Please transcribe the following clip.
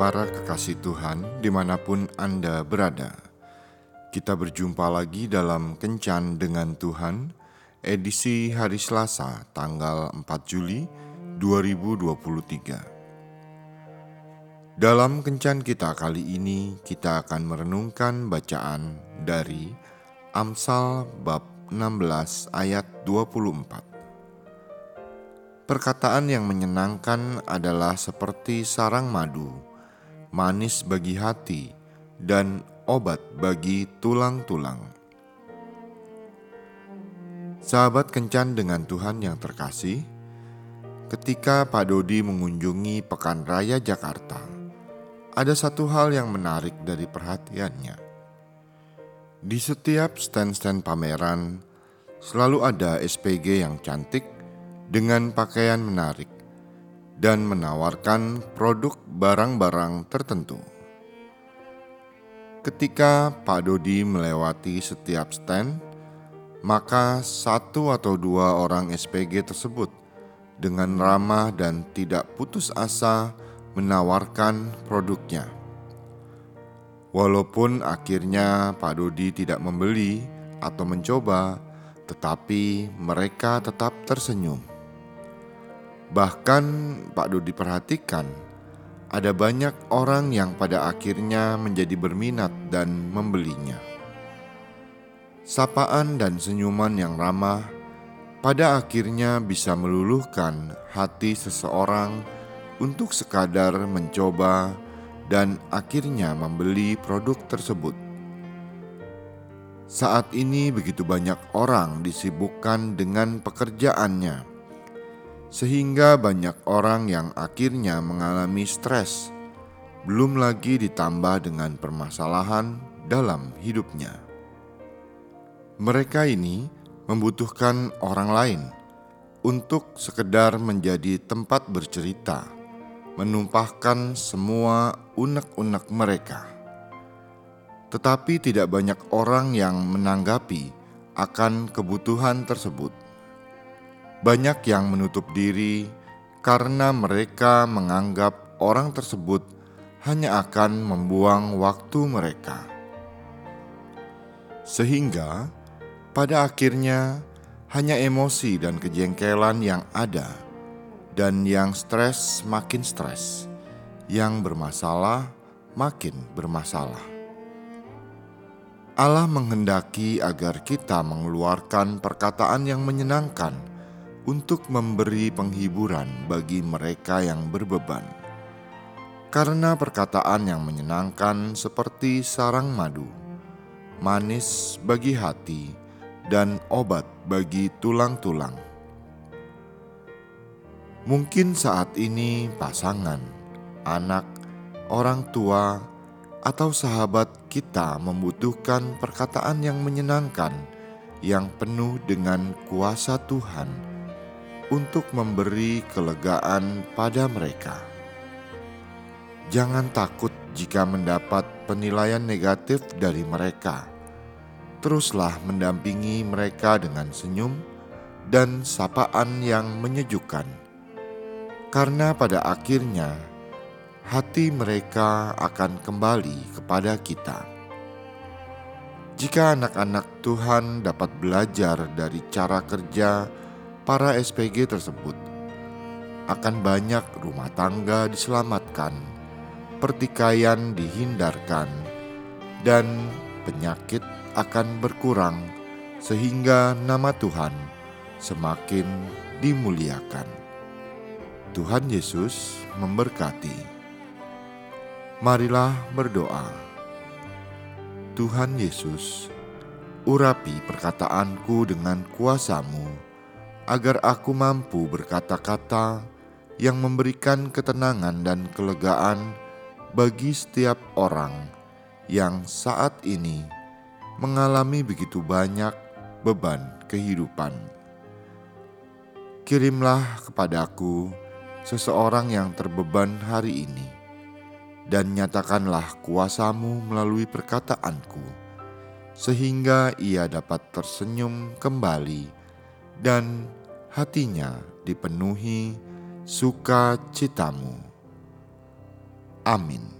para kekasih Tuhan di mana pun Anda berada. Kita berjumpa lagi dalam Kencan dengan Tuhan, edisi hari Selasa tanggal 4 Juli 2023. Dalam Kencan kita kali ini, kita akan merenungkan bacaan dari Amsal bab 16 ayat 24. Perkataan yang menyenangkan adalah seperti sarang madu manis bagi hati, dan obat bagi tulang-tulang. Sahabat kencan dengan Tuhan yang terkasih, ketika Pak Dodi mengunjungi Pekan Raya Jakarta, ada satu hal yang menarik dari perhatiannya. Di setiap stand-stand pameran, selalu ada SPG yang cantik dengan pakaian menarik dan menawarkan produk barang-barang tertentu. Ketika Pak Dodi melewati setiap stand, maka satu atau dua orang SPG tersebut dengan ramah dan tidak putus asa menawarkan produknya. Walaupun akhirnya Pak Dodi tidak membeli atau mencoba, tetapi mereka tetap tersenyum. Bahkan Pak Dodi perhatikan, ada banyak orang yang pada akhirnya menjadi berminat dan membelinya. Sapaan dan senyuman yang ramah pada akhirnya bisa meluluhkan hati seseorang untuk sekadar mencoba dan akhirnya membeli produk tersebut. Saat ini begitu banyak orang disibukkan dengan pekerjaannya sehingga banyak orang yang akhirnya mengalami stres, belum lagi ditambah dengan permasalahan dalam hidupnya. Mereka ini membutuhkan orang lain untuk sekedar menjadi tempat bercerita, menumpahkan semua unek-unek mereka. Tetapi tidak banyak orang yang menanggapi akan kebutuhan tersebut banyak yang menutup diri karena mereka menganggap orang tersebut hanya akan membuang waktu mereka, sehingga pada akhirnya hanya emosi dan kejengkelan yang ada, dan yang stres makin stres, yang bermasalah makin bermasalah. Allah menghendaki agar kita mengeluarkan perkataan yang menyenangkan untuk memberi penghiburan bagi mereka yang berbeban. Karena perkataan yang menyenangkan seperti sarang madu, manis bagi hati, dan obat bagi tulang-tulang. Mungkin saat ini pasangan, anak, orang tua, atau sahabat kita membutuhkan perkataan yang menyenangkan, yang penuh dengan kuasa Tuhan untuk memberi kelegaan pada mereka. Jangan takut jika mendapat penilaian negatif dari mereka. Teruslah mendampingi mereka dengan senyum dan sapaan yang menyejukkan, karena pada akhirnya hati mereka akan kembali kepada kita. Jika anak-anak Tuhan dapat belajar dari cara kerja para SPG tersebut, akan banyak rumah tangga diselamatkan, pertikaian dihindarkan, dan penyakit akan berkurang, sehingga nama Tuhan semakin dimuliakan. Tuhan Yesus memberkati. Marilah berdoa. Tuhan Yesus, urapi perkataanku dengan kuasamu agar aku mampu berkata-kata yang memberikan ketenangan dan kelegaan bagi setiap orang yang saat ini mengalami begitu banyak beban kehidupan. Kirimlah kepadaku seseorang yang terbeban hari ini, dan nyatakanlah kuasamu melalui perkataanku, sehingga ia dapat tersenyum kembali dan hatinya dipenuhi sukacitamu. Amin.